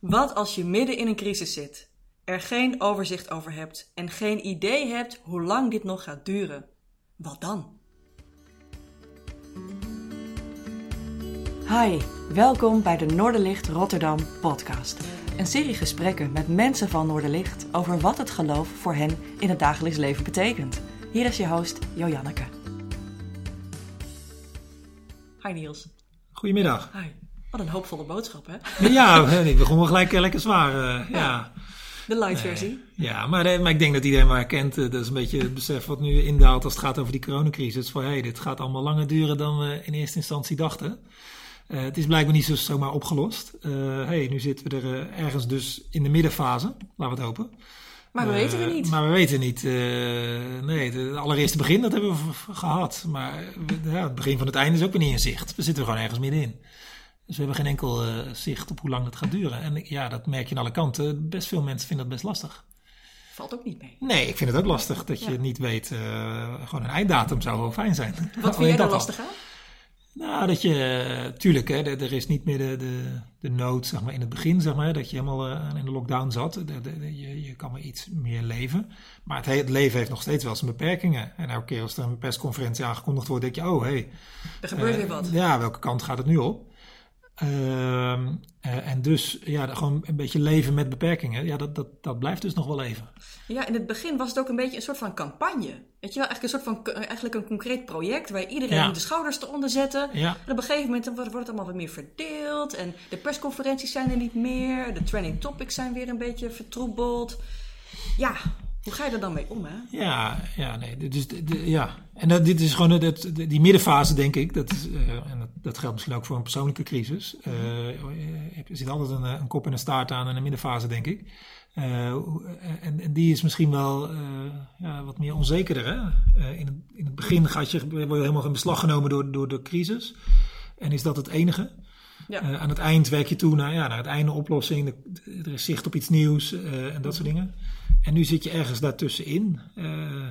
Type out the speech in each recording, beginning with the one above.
Wat als je midden in een crisis zit, er geen overzicht over hebt en geen idee hebt hoe lang dit nog gaat duren? Wat dan? Hi, welkom bij de Noorderlicht Rotterdam podcast. Een serie gesprekken met mensen van Noorderlicht over wat het geloof voor hen in het dagelijks leven betekent. Hier is je host Joanneke. Hi Niels. Goedemiddag. Hi. Wat een hoopvolle boodschap, hè? Ja, ik begon gelijk eh, lekker zwaar. Uh, ja. De light versie. Ja, maar, eh, maar ik denk dat iedereen maar herkent. dat is een beetje het besef wat nu indaalt als het gaat over die coronacrisis. Van hé, hey, dit gaat allemaal langer duren dan we in eerste instantie dachten. Uh, het is blijkbaar niet zo zomaar opgelost. Uh, hey, nu zitten we er ergens dus in de middenfase. Laten we het hopen. Maar we weten het niet. Maar we weten niet. nee, het allereerste begin dat hebben we gehad. Maar ja, het begin van het einde is ook weer niet in zicht. We zitten er gewoon ergens middenin. Dus we hebben geen enkel uh, zicht op hoe lang het gaat duren. En ja, dat merk je aan alle kanten. Best veel mensen vinden dat best lastig. Valt ook niet mee. Nee, ik vind het ook lastig dat je niet weet. Uh, gewoon een einddatum zou wel fijn zijn. Wat vind jij dan lastig aan? Nou, dat je, tuurlijk, hè, er is niet meer de, de, de nood zeg maar, in het begin, zeg maar, dat je helemaal uh, in de lockdown zat. De, de, je, je kan maar iets meer leven. Maar het, het, leven heeft nog steeds wel zijn beperkingen. En elke keer als er een persconferentie aangekondigd wordt, denk je, oh hé. Hey, er gebeurt uh, weer wat. Ja, welke kant gaat het nu op? Uh, en dus ja, gewoon een beetje leven met beperkingen. Ja, dat, dat, dat blijft dus nog wel even. Ja, in het begin was het ook een beetje een soort van campagne. Weet je wel, eigenlijk een soort van eigenlijk een concreet project waar iedereen ja. de schouders eronder zette. Ja. En op een gegeven moment wordt het allemaal wat meer verdeeld. En de persconferenties zijn er niet meer. De trending topics zijn weer een beetje vertroebeld. Ja, hoe ga je er dan mee om, hè? Ja, ja, nee. Dus, de, ja. En dat, dit is gewoon dat, die middenfase, denk ik. Dat, is, uh, en dat, geldt misschien ook voor een persoonlijke crisis. Uh, er zit altijd een, een, kop en een staart aan en een middenfase, denk ik. Uh, en, en, die is misschien wel ja, wat meer onzekerder. Hè? in, het, in het begin gaat je, word je helemaal in beslag genomen door, door de crisis. En is dat het enige? Ja. aan het eind werk je toe naar, ja, naar het einde oplossing. Er is zicht op iets nieuws en dat soort dingen. En nu zit je ergens daartussenin. Uh,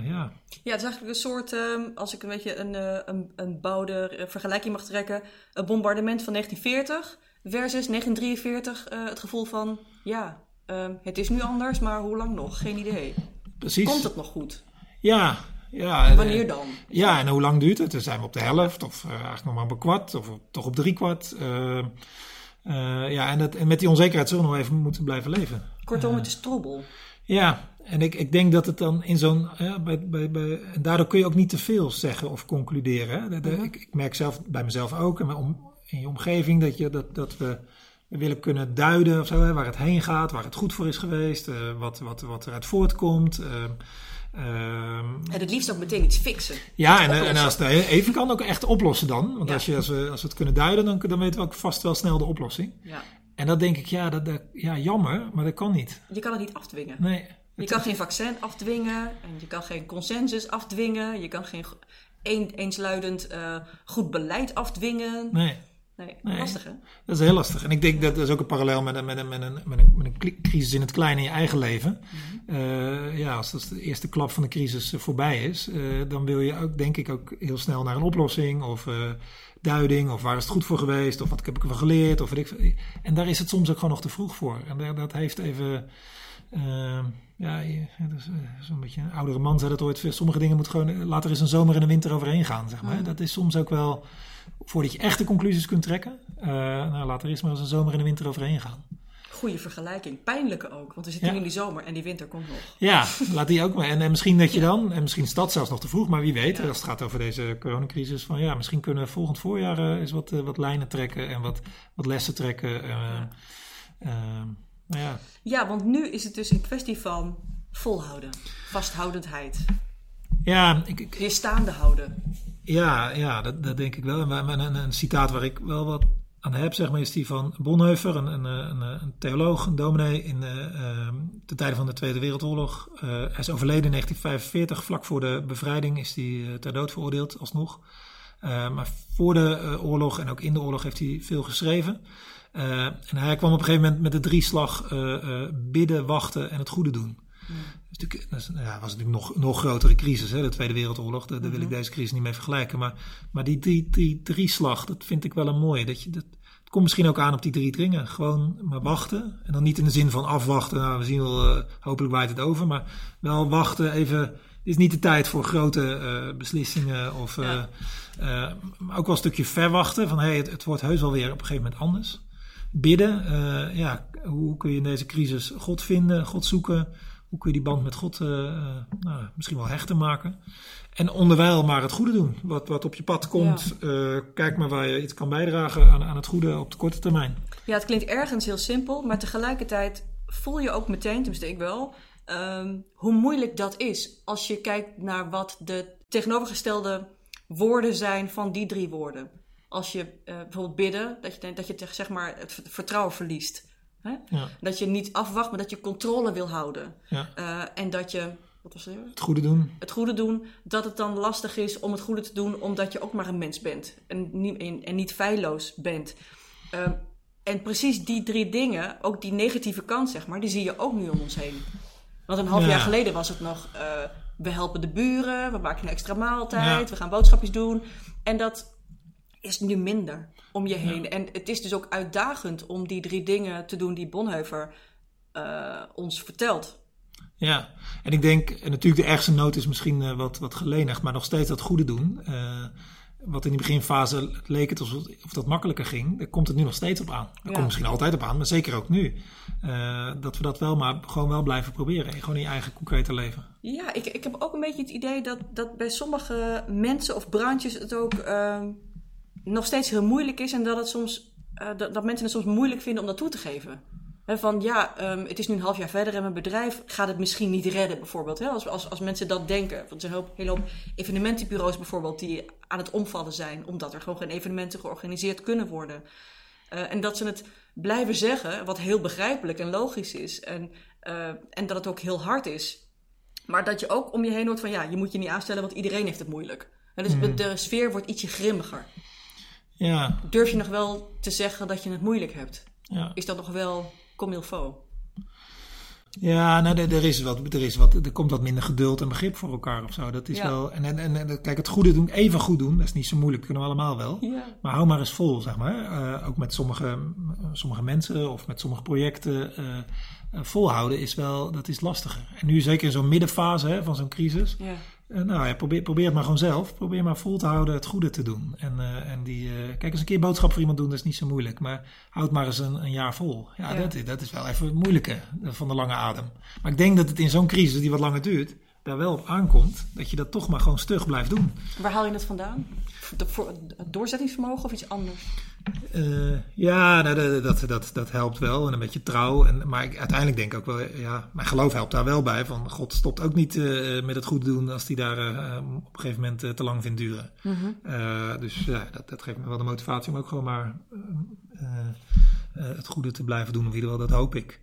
ja. ja, het is eigenlijk een soort, uh, als ik een beetje een, uh, een, een bouwde vergelijking mag trekken, een bombardement van 1940 versus 1943. het gevoel van, ja, ehm, het is nu anders, maar hoe lang nog? Geen idee. Precies. Komt het nog goed? Ja. ja en wanneer dan? Ja, en hoe lang duurt het? Dan zijn we op de helft, of eigenlijk nog maar op een kwart, of toch op drie kwart. ja, en, dat, en met die onzekerheid zullen we nog even moeten blijven leven. Kortom, het is troebel. Ja, en ik, ik denk dat het dan in zo'n. Ja, bij, bij, bij, en daardoor kun je ook niet te veel zeggen of concluderen. Hè? De, ik, ik, merk zelf bij mezelf ook en om, in je omgeving dat, je, dat, dat we, willen kunnen duiden of zo, hè, waar het heen gaat, waar het goed voor is geweest, uh, wat, wat, wat eruit voortkomt. Uh, en het liefst ook meteen iets fixen. Ja, en, en, als het even kan, ook echt oplossen dan. Want ja. als, je, als, we, als we het kunnen duiden, dan, dan weten we ook vast wel snel de oplossing. Ja. En dan denk ik, ja, dat, dat, ja, jammer, maar dat kan niet. Je kan het niet afdwingen. Nee. Je kan geen vaccin afdwingen en je kan geen consensus afdwingen. Je kan geen een, eensluidend uh, goed beleid afdwingen. Nee. Nee, nee, lastig hè? Dat is heel lastig. En ik denk dat dat is ook een parallel met een, met een, met een, met een, met een crisis in het kleine in je eigen leven. Mm -hmm. uh, ja, als, als de eerste klap van de crisis voorbij is, uh, dan wil je ook, denk ik, ook heel snel naar een oplossing of duiding. Of waar is het goed voor geweest? Of wat heb ik ervan geleerd? Of ik, en daar is het soms ook gewoon nog te vroeg voor. En dat heeft even uh, ja, is uh, zo'n beetje een oudere man zei dat ooit. Sommige dingen moet gewoon, laat er eens een zomer en een winter overheen gaan, zeg maar. Mm. Dat is soms ook wel, voordat je echte conclusies kunt trekken, uh, nou, laat er eens maar eens een zomer en een winter overheen gaan. Goede vergelijking. Pijnlijke ook, want we zitten ja. in die zomer en die winter komt nog. Ja, laat die ook maar. En, en misschien dat je dan, en misschien is dat zelfs nog te vroeg, maar wie weet, ja. als het gaat over deze coronacrisis, van ja, misschien kunnen we volgend voorjaar uh, eens wat, uh, wat lijnen trekken en wat, wat lessen trekken. Nou ja. ja, want nu is het dus een kwestie van volhouden, vasthoudendheid. Ja, ik, ik, weer staande houden. Ja, ja dat, dat denk ik wel. En een, een, citaat waar ik wel wat aan heb, zeg maar, is die van Bonhoeffer, een, een, een, een theoloog, een dominee in uh, uh, de tijden van de Tweede Wereldoorlog. Hij is overleden in 1945, vlak voor de bevrijding is hij ter dood veroordeeld alsnog. maar voor de oorlog en ook in de oorlog heeft hij veel geschreven. En hij kwam op een gegeven moment met de drieslag bidden, wachten en het goede doen. Dus dat ja, was natuurlijk nog, nog grotere crisis, hè, de Tweede Wereldoorlog. Daar, daar wil ik deze crisis niet mee vergelijken. Maar, maar die, die, die drieslag, dat vind ik wel een mooie. Dat je, dat, het komt misschien ook aan op die drie dingen. Gewoon maar wachten. En dan niet in de zin van afwachten. Nou, we zien wel, uh, hopelijk waait het over. Maar wel wachten even. Het is niet de tijd voor grote uh, beslissingen. Of ja. uh, maar ook wel een stukje verwachten. Van hey, het, het, wordt heus wel weer op een gegeven moment anders. Bidden. ja, hoe kun je in deze crisis God vinden, God zoeken? Hoe kun je die band met God nou, misschien wel hechter maken? En onderwijl maar het goede doen. Wat, wat op je pad komt. Ja. kijk maar waar je iets kan bijdragen aan, aan het goede op de korte termijn. Ja, het klinkt ergens heel simpel, maar tegelijkertijd voel je ook meteen, tenminste ik wel, um, hoe moeilijk dat is. Als je kijkt naar wat de tegenovergestelde woorden zijn van die drie woorden. Als je uh, bijvoorbeeld bidden, dat je, dat je zeg maar het vertrouwen verliest. Hè? Ja. Dat je niet afwacht, maar dat je controle wil houden. Ja. Uh, en dat je wat was het? Het goede doen. Het goede doen. Dat het dan lastig is om het goede te doen, omdat je ook maar een mens bent. En niet, en niet feilloos bent. Uh, en precies die drie dingen, ook die negatieve kant, zeg maar, die zie je ook nu om ons heen. Want een half ja. jaar geleden was het nog, uh, we helpen de buren, we maken een extra maaltijd, we gaan boodschapjes doen. En dat is nu minder om je heen. Ja. En het is dus ook uitdagend om die drie dingen te doen die Bonhoeffer uh, ons vertelt. Ja, en ik denk, en natuurlijk de ergste nood is misschien uh, wat, wat gelenigd, maar nog steeds dat goede doen. Uh, wat in die beginfase leek het alsof of dat makkelijker ging, daar komt het nu nog steeds op aan. Daar ja. komt misschien altijd op aan, maar zeker ook nu. Uh, dat we dat wel maar gewoon wel blijven proberen. Gewoon in je eigen concrete leven. Ja, ik, ik heb ook een beetje het idee dat, dat bij sommige mensen of branches het ook uh, nog steeds heel moeilijk is. En dat, het soms, uh, dat, dat mensen het soms moeilijk vinden om dat toe te geven. He, van ja, um, het is nu een half jaar verder en mijn bedrijf gaat het misschien niet redden, bijvoorbeeld. He, als, als, als mensen dat denken. Want er zijn een hele hoop evenementenbureaus bijvoorbeeld die aan het omvallen zijn, omdat er gewoon geen evenementen georganiseerd kunnen worden. Uh, en dat ze het blijven zeggen, wat heel begrijpelijk en logisch is. En, uh, en dat het ook heel hard is. Maar dat je ook om je heen hoort van ja, je moet je niet aanstellen, want iedereen heeft het moeilijk. En dus mm. de sfeer wordt ietsje grimmiger. Ja. Durf je nog wel te zeggen dat je het moeilijk hebt? Ja. Is dat nog wel comme il faut? Ja, nou, er, er, is wat, er, is wat, er komt wat minder geduld en begrip voor elkaar of zo. Dat is Ja. wel. En, en, en, kijk, het goede doen, even goed doen, dat is niet zo moeilijk, dat kunnen we allemaal wel. Ja. Maar hou maar eens vol, zeg maar. Eh, ook met sommige, sommige mensen of met sommige projecten. eh, eh, volhouden is wel, dat is lastiger. En nu zeker in zo'n middenfase hè, van zo'n crisis. Ja. Eh, nou ja, probeer, probeer het maar gewoon zelf. Probeer maar vol te houden het goede te doen. En, eh, en die, eh, kijk eens een keer boodschap voor iemand doen, dat is niet zo moeilijk. Maar houd maar eens een, een jaar vol. Ja, Ja. Dat, is- dat is wel even het moeilijke van de lange adem. Maar ik denk dat het in zo'n crisis die wat langer duurt, daar wel op aankomt. Dat je dat toch maar gewoon stug blijft doen. Waar haal je het vandaan? Voor, doorzettingsvermogen of iets anders? Eh, ja, nou, dat, dat, dat, dat helpt wel. En een beetje trouw. En, maar ik, uiteindelijk denk ik ook wel, ja, mijn geloof helpt daar wel bij. Van God stopt ook niet eh, met het goed doen als hij daar eh, op een gegeven moment te lang vindt duren. Eh, dus ja, dat, dat geeft me wel de motivatie om ook gewoon maar het goede te blijven doen. Of in ieder geval, dat hoop ik.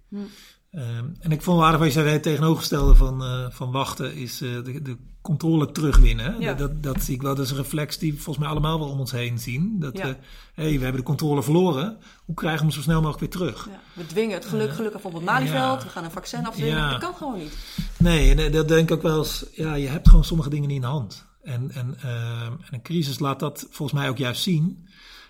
Ehm, en ik vond aardig wat je zei, het tegenovergestelde van, eh, van wachten is eh, de, de controle terugwinnen. Ja. Dat, dat zie ik wel, dat is een reflex die volgens mij allemaal wel om ons heen zien. Dat Ja. we, hey, we hebben de controle verloren, hoe krijgen we hem zo snel mogelijk weer terug? Ja. We dwingen het geluk, gelukkig op het Malieveld. We gaan een vaccin afdwingen. Dat kan gewoon niet. Nee, en eh, dat denk ik ook wel eens, ja, je hebt gewoon sommige dingen niet in de hand. En, en, ehm, en een crisis laat dat volgens mij ook juist zien.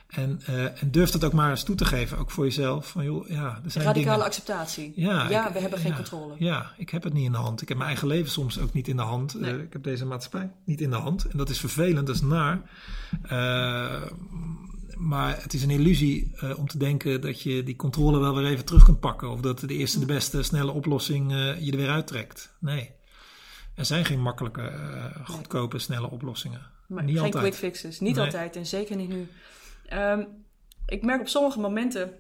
En, eh, en durf dat ook maar eens toe te geven, ook voor jezelf. Van, joh, ja, er zijn Radicale dingen, acceptatie. Ja, ik- we hebben geen controle. Ja, ik heb het niet in de hand. Ik heb mijn eigen leven soms ook niet in de hand. Nee. Eh, ik heb deze maatschappij niet in de hand. En dat is vervelend, dat is naar. Eh, maar het is een illusie om te denken dat je die controle wel weer even terug kunt pakken. Of dat de eerste, de beste, snelle oplossing je er weer uittrekt. Nee. Er zijn geen makkelijke, goedkope, snelle oplossingen. Maar niet geen altijd. quick fixes. Niet Nee. altijd en zeker niet nu. Ehm, ik merk op sommige momenten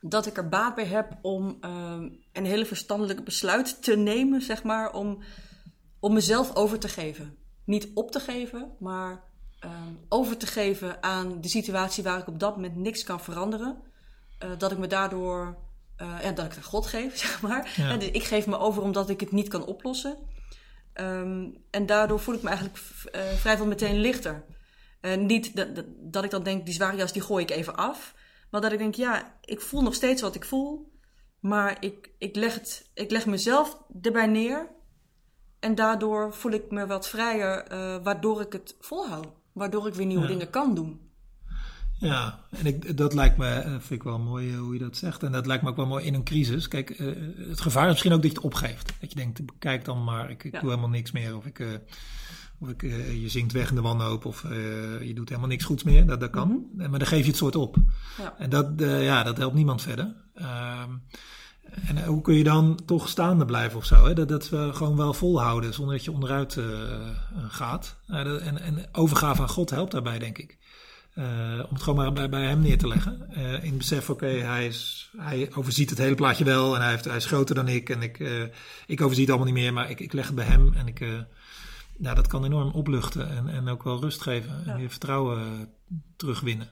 dat ik er baat bij heb om ehm, een hele verstandelijke besluit te nemen, zeg maar, om, om mezelf over te geven. Niet op te geven, maar ehm, over te geven aan de situatie waar ik op dat moment niks kan veranderen. Eh, dat ik me daardoor, eh, ja, dat ik het aan God geef, zeg maar. Ja. Dus ik geef me over omdat ik het niet kan oplossen. En daardoor voel ik me eigenlijk eh, vrijwel meteen lichter. En niet dat, dat, dat ik dan denk, die zware jas die gooi ik even af. Maar dat ik denk, ja, ik voel nog steeds wat ik voel. Maar ik, ik, leg, het, ik leg mezelf erbij neer. En daardoor voel ik me wat vrijer, eh, waardoor ik het volhoud. Waardoor ik weer nieuwe Ja. dingen kan doen. Ja, en ik, dat lijkt me, eh, vind ik wel mooi eh, hoe je dat zegt. En dat lijkt me ook wel mooi in een crisis. Kijk, het gevaar is misschien ook dat je het opgeeft. Dat je denkt, kijk dan maar, ik, ik Ja. doe helemaal niks meer. Of, ik, je zinkt weg in de wanhoop. Of eh, je doet helemaal niks goeds meer. Dat, dat kan. Eh, Maar dan geef je het soort op. Ja. En dat, eh, ja, dat helpt niemand verder. Ehm, en eh, hoe kun je dan toch staande blijven of zo? Hè? Dat, dat we gewoon wel volhouden zonder dat je onderuit eh, gaat. Eh, en, en overgave aan God helpt daarbij, denk ik. Eh, om het gewoon maar bij, bij hem neer te leggen. Eh, in het besef, oké, hij is hij overziet het hele plaatje wel. En hij, heeft, hij is groter dan ik. En ik, eh, ik overzie het allemaal niet meer. Maar ik, ik leg het bij hem. En ik, eh, nou, dat kan enorm opluchten. En, en ook wel rust geven. Ja. En weer vertrouwen eh, terugwinnen.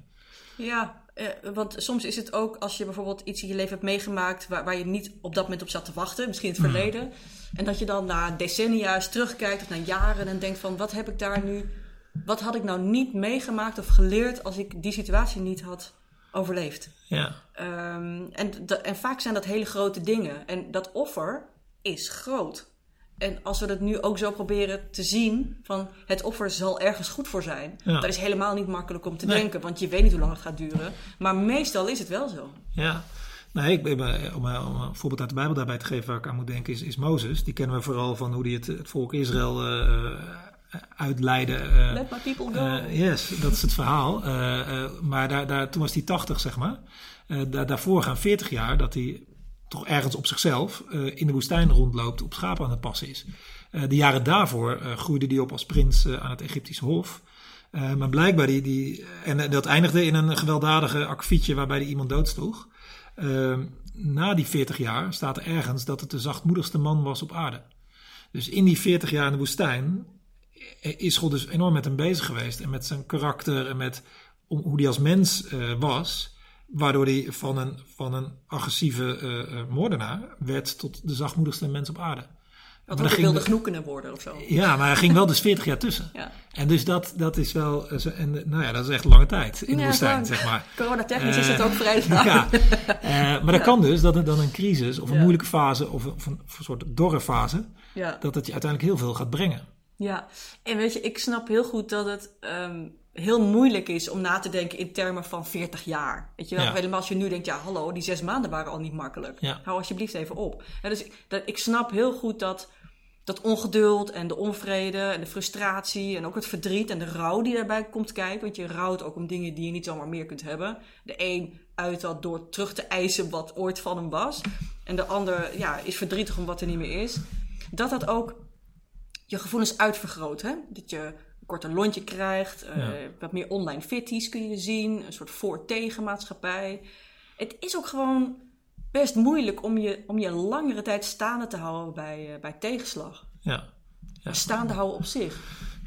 Ja, eh, want soms is het ook als je bijvoorbeeld iets in je leven hebt meegemaakt waar, waar je niet op dat moment op zat te wachten, misschien in het Hmm. verleden. En dat je dan na decennia eens terugkijkt of na jaren en denkt van wat heb ik daar nu, wat had ik nou niet meegemaakt of geleerd als ik die situatie niet had overleefd. Ja, Ehm, en, en vaak zijn dat hele grote dingen. En dat offer is groot. En als we dat nu ook zo proberen te zien, van het offer zal ergens goed voor zijn. Ja. Dat is helemaal niet makkelijk om te Nee. denken, want je weet niet hoe lang het gaat duren. Maar meestal is het wel zo. Ja, nee, ik, ben- om, om een voorbeeld uit de Bijbel daarbij te geven waar ik aan moet denken, is, is Mozes. Die kennen we vooral van hoe hij het, het volk Israël eh, uitleidde. eh, Let my people go. eh, yes, dat is het verhaal. Eh, eh, maar daar, daar, toen was hij 80, zeg maar. Eh, daar, daarvoor gaan 40 jaar dat hij toch ergens op zichzelf eh, in de woestijn rondloopt, op schapen aan het passen is. Eh, de jaren daarvoor eh, groeide hij op als prins aan het Egyptische hof. Maar blijkbaar, die, die, en dat eindigde in een gewelddadige akkefietje waarbij hij iemand doodsloeg. Na die 40 jaar staat er ergens dat het de zachtmoedigste man was op aarde. Dus in die 40 jaar in de woestijn is God dus enorm met hem bezig geweest. En met zijn karakter en met hoe hij als mens was. Waardoor hij van een, van een agressieve eh, eh, moordenaar werd tot de zachtmoedigste mens op aarde. Maar dan wilde de- knoekenen worden of zo. Ja, maar hij ging wel dus 40 jaar tussen. Ja. En dus dat, dat is wel, eh, en, nou ja, dat is echt lange tijd in de woestijn, zeg maar. Coronatechnisch is Eh, het ook vrij lang. Ja, maar dat kan dus dat dan een crisis of een moeilijke fase of een, of een soort dorre fase, dat het je uiteindelijk heel veel gaat brengen. Ja, en weet je, ik snap heel goed dat het ehm, heel moeilijk is om na te denken in termen van 40 jaar. Weet je wel, Ja. helemaal als je nu denkt, ja hallo, die zes maanden waren al niet makkelijk. Ja. Hou alsjeblieft even op. Ja, dus dat, ik snap heel goed dat dat ongeduld en de onvrede en de frustratie en ook het verdriet en de rouw die daarbij komt kijken. Want je rouwt ook om dingen die je niet zomaar meer kunt hebben. De een uit dat door terug te eisen wat ooit van hem was. En de ander ja, is verdrietig om wat er niet meer is. Dat dat ook je gevoelens uitvergroot. Hè? Dat je een korter lontje krijgt, eh, Ja. wat meer online fitties kun je zien, een soort voor-tegen maatschappij. Het is ook gewoon best moeilijk om je, om je langere tijd staande te houden bij, eh, bij tegenslag. Ja. Ja. Staande houden op zich.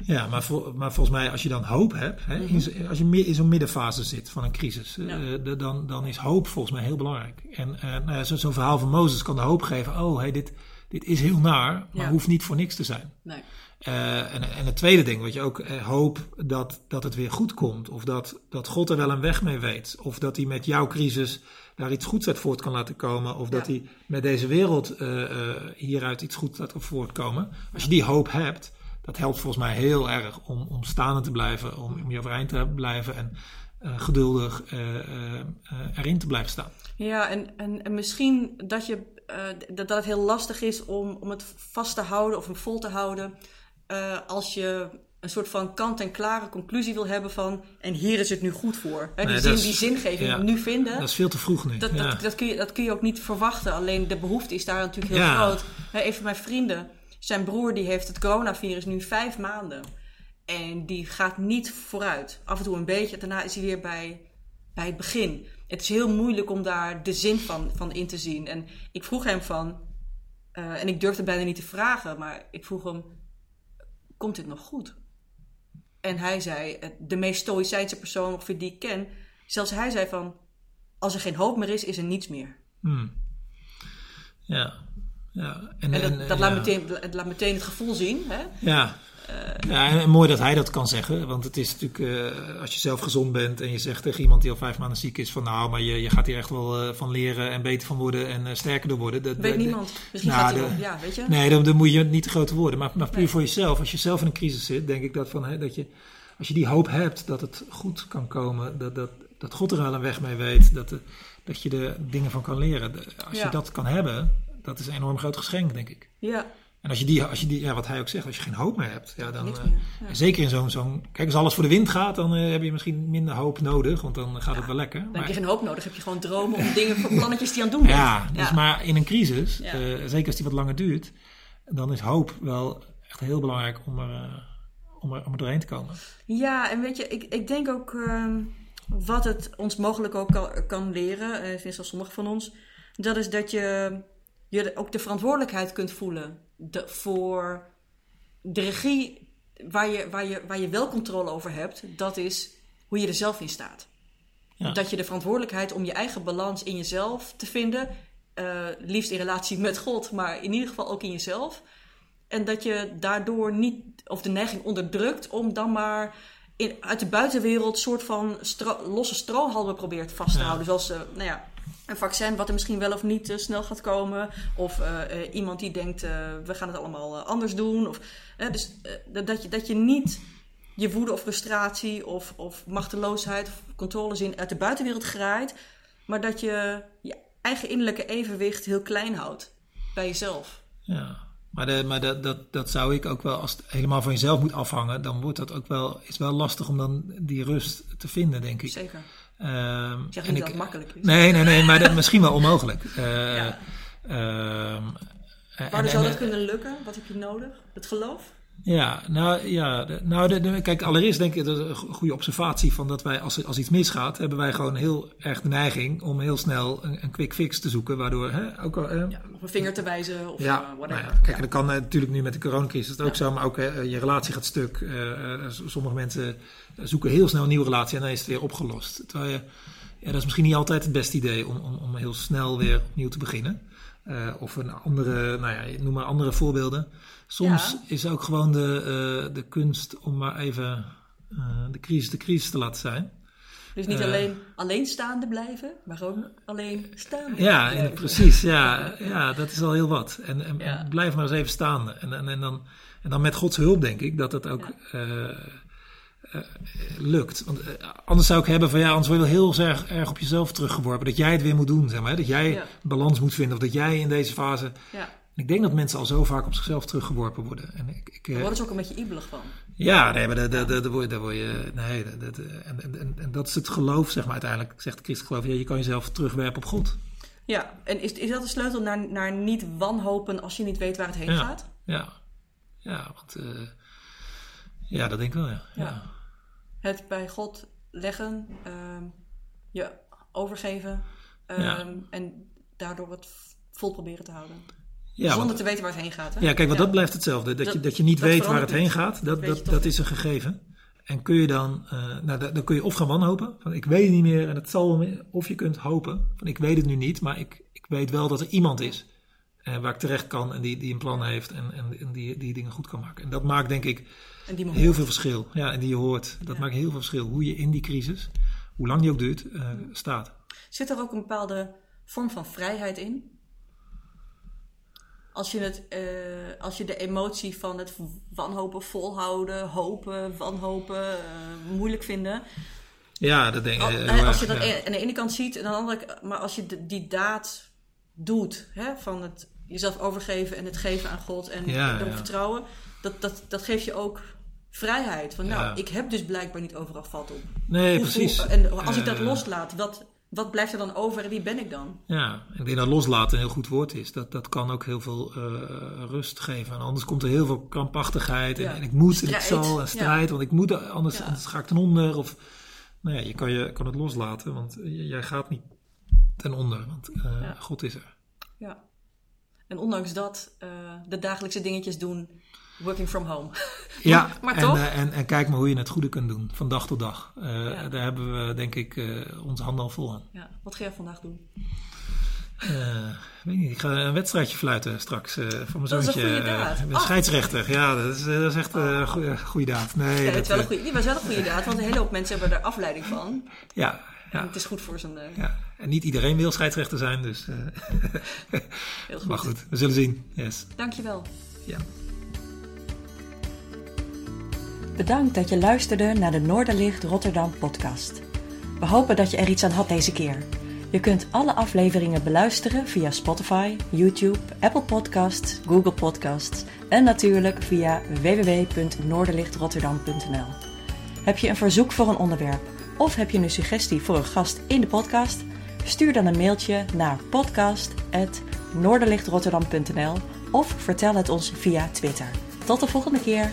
Ja, maar, vol- maar volgens mij als je dan hoop hebt, hè, in zo- als je meer in zo'n middenfase zit van een crisis, Mhm. Ja. eh, dan, dan is hoop volgens mij heel belangrijk. En ja, zo- zo'n verhaal van Mozes kan de hoop geven, oh hey, dit, dit is heel naar, maar Ja. hoeft niet voor niks te zijn. Nee. Eh, en, en het tweede ding, wat je ook eh, hoop dat, dat het weer goed komt. Of dat, dat God er wel een weg mee weet. Of dat hij met jouw crisis daar iets goeds uit voort kan laten komen. Of dat hij met deze wereld eh, hieruit iets goeds laat voortkomen. Als je die hoop hebt, dat helpt volgens mij heel erg om, om staande te blijven. Om, om je overeind te blijven en geduldig erin te blijven staan. Ja, en, en, en misschien dat, je, eh, dat, dat het heel lastig is om, om het vast te houden of hem vol te houden. eh, als je een soort van kant-en-klare conclusie wil hebben van... en hier is het nu goed voor. Hè, die, Nee, zin, is- die zingeving ja. nu vinden... Dat is veel te vroeg nu. Dat, ja. dat, dat, kun je, dat kun je ook niet verwachten. Alleen de behoefte is daar natuurlijk heel Ja. groot. Hè, Een van mijn vrienden, zijn broer die heeft het coronavirus nu vijf maanden. En die gaat niet vooruit. Af en toe een beetje, daarna is hij weer bij, bij het begin. Het is heel moeilijk om daar de zin van, van in te zien. En ik vroeg hem van, eh, en ik durfde bijna niet te vragen, maar ik vroeg hem, komt dit nog goed? En hij zei, eh, de meest stoïcijnse persoon ongeveer die ik ken, zelfs hij zei van, als er geen hoop meer is, is er niets meer. Hmm. Ja. ja. En dat, en, dat ja. laat, meteen, het laat meteen het gevoel zien. Hè? Ja. Ja, en, en mooi dat hij dat kan zeggen. Want het is natuurlijk, eh, als je zelf gezond bent en je zegt tegen iemand die al vijf maanden ziek is: van nou, maar je, je gaat hier echt wel eh, van leren en beter van worden en eh, sterker door worden. Dat Weet niemand. Misschien Nou, gaat hij de- wel. Ja, weet je? Nee, dan, dan moet je niet te grote woorden. Maar, maar puur Nee. voor jezelf, als je zelf in een crisis zit, denk ik dat, van, hè, dat je, als je die hoop hebt dat het goed kan komen, dat, dat, dat God er al een weg mee weet. Dat, de, dat je er dingen van kan leren. Als Ja. je dat kan hebben, dat is een enorm groot geschenk, denk ik. Ja, En als je die, als je die ja, wat hij ook zegt, als je geen hoop meer hebt, ja, dan. eh, meer. Ja. Zeker in zo'n, zo'n. Kijk, als alles voor de wind gaat, dan eh, heb je misschien minder hoop nodig, want dan gaat het wel lekker. Dan Maar- heb je geen hoop nodig, heb je gewoon dromen om dingen voor plannetjes die aan het doen bent. ja, dus maar in een crisis, eh, zeker als die wat langer duurt, dan is hoop wel echt heel belangrijk om er, om er, om er doorheen te komen. Ja, en weet je, ik, ik denk ook ehm, wat het ons mogelijk ook kan, kan leren, zelfs sommigen van ons, dat is dat je, je ook de verantwoordelijkheid kunt voelen de, voor de regie waar je, waar, je, waar je wel controle over hebt. Dat is hoe je er zelf in staat. Ja. Dat je de verantwoordelijkheid om je eigen balans in jezelf te vinden, eh, liefst in relatie met God, maar in ieder geval ook in jezelf. En dat je daardoor niet, of de neiging onderdrukt om dan maar in, uit de buitenwereld soort van stro- losse strohalmen probeert vast te Ja. houden. Zoals eh, nou ja, een vaccin wat er misschien wel of niet eh, snel gaat komen. Of eh, iemand die denkt, we gaan het allemaal anders doen. Of, dus dat- dat, je, dat je niet je woede of frustratie of, of machteloosheid of controlezin uit de buitenwereld graait. Maar dat je je eigen innerlijke evenwicht heel klein houdt bij jezelf. Ja. Maar, de, maar dat, dat, dat zou ik ook wel, als het helemaal van jezelf moet afhangen, dan wordt dat ook wel, is wel lastig om dan die rust te vinden, denk ik. Zeker. Ehm, Ik zeg niet dat het makkelijk is. Nee, nee, nee, maar dat, misschien wel onmogelijk. Eh, Ja. ehm, Waarom en- zou dat en- kunnen lukken? Wat heb je nodig? Het geloof? Ja, nou ja, nou, de, de- kijk, allereerst denk ik dat is een go- goede observatie van dat wij, als, als iets misgaat, hebben wij gewoon heel erg de neiging om heel snel een, een quick fix te zoeken, waardoor, hè, ook al, eh, Ja, op een vinger te wijzen of Ja, eh, nou whatever. ja, kijk, Ja. dat kan eh, natuurlijk nu met de coronacrisis het ook zo, maar ook eh, je relatie gaat stuk. Sommige mensen zoeken heel snel een nieuwe relatie en dan is het weer opgelost. Terwijl je, ja, dat is misschien niet altijd het beste idee om, om, om heel snel weer opnieuw te beginnen. Of een andere, nou ja, noem maar andere voorbeelden. Soms Ja. is ook gewoon de, eh, de kunst om maar even eh, de crisis de crisis te laten zijn. Dus niet Eh. alleen alleenstaande blijven, maar gewoon alleen staande Ja, blijven. precies. Ja, ja, dat is al heel wat. En, en, Ja. blijf maar eens even staande. En, en, en, dan, en dan met Gods hulp denk ik dat het ook eh, eh, lukt. Want eh, anders zou ik hebben van ja, anders word je heel erg, erg op jezelf teruggeworpen. Dat jij het weer moet doen, zeg maar. hè. Dat jij Ja. balans moet vinden. Of dat jij in deze fase... Ja. En ik denk dat mensen al zo vaak op zichzelf teruggeworpen worden. En ik, ik, eh, Daar worden ze ook een beetje ibelig van. ja, nee, maar daar, word je, daar word je. Nee, dat, dat, en, en, dat is het geloof, zeg maar uiteindelijk. Zegt christelijk geloof. Ja, je kan jezelf terugwerpen op God. Ja, en is, is dat de sleutel naar, naar niet wanhopen als je niet weet waar het heen Ja. gaat? Ja, ja, want. eh, ja, dat denk ik wel, ja. ja. Ja. Het bij God leggen, ehm, je overgeven ehm, en daardoor het vol proberen te houden. Ja, Zonder want- te weten waar het heen gaat. Hè? ja, kijk, want dat blijft hetzelfde. Dat, je, Dat- je niet dat weet waar het heen gaat, dat, dat, dat is een gegeven. En kun je dan, eh, nou, dan kun je of gaan wanhopen, van ik weet het niet meer en het zal wel meer, of je kunt hopen, van ik weet het nu niet, maar ik, ik weet wel dat er iemand is eh, waar ik terecht kan en die, die een plan heeft en, en, en die, die dingen goed kan maken. En dat maakt denk ik heel veel verschil. Ja, en die je hoort. Dat Ja. maakt heel veel verschil. Hoe je in die crisis, hoe lang die ook duurt, eh, staat. Zit er ook een bepaalde vorm van vrijheid in? Als je, het, eh, als je de emotie van het wanhopen, volhouden, hopen, wanhopen, eh, moeilijk vinden. Ja, dat denk ik. Als je dat ja. aan de ene kant ziet, en aan de andere kant, maar als je de- die daad doet, hè, van het jezelf overgeven en het geven aan God en Ja, erop ja. vertrouwen, dat, dat, dat geeft je ook vrijheid. Van nou, ik heb dus blijkbaar niet overal vat op. Nee, Hoe- precies. hoe- en als ik dat loslaat, wat, wat blijft er dan over en wie ben ik dan? Ja, ik denk dat loslaten een heel goed woord is. Dat, dat kan ook heel veel eh, rust geven. En anders komt er heel veel krampachtigheid. En, Ja. en ik moet en ik zal en strijd. Want ik moet, anders, Ja. anders ga ik ten onder. Of, nou ja, je kan, je kan het loslaten. Want jij gaat niet ten onder. Want eh. God is er. Ja. En ondanks dat, eh, de dagelijkse dingetjes doen, working from home. Ja, maar en, toch? eh, en, en kijk maar hoe je het goede kunt doen. Van dag tot dag. Eh, Ja. Daar hebben we denk ik eh, onze handen al vol aan. Ja. Wat ga jij vandaag doen? Weet niet, ik ga een wedstrijdje fluiten straks voor mijn Dat is een zoontje. goede daad. ik ben Oh. scheidsrechter. Ja, dat is, dat is echt een goede, goede daad. Nee, Ja, dat, wel een goede, die was wel een goede daad, want een hele hoop mensen hebben er afleiding van. ja, En ja, het is goed voor zijn... ja. En niet iedereen wil scheidsrechter zijn, dus. heel goed. maar goed, we zullen zien. Yes. Dankjewel. Ja. Bedankt dat je luisterde naar de Noorderlicht Rotterdam podcast. We hopen dat je er iets aan had deze keer. Je kunt alle afleveringen beluisteren via Spotify, YouTube, Apple Podcasts, Google Podcasts en natuurlijk via www.noorderlichtrotterdam.nl. Heb je een verzoek voor een onderwerp of heb je een suggestie voor een gast in de podcast? Stuur dan een mailtje naar podcast.noorderlichtrotterdam.nl of vertel het ons via Twitter. Tot de volgende keer!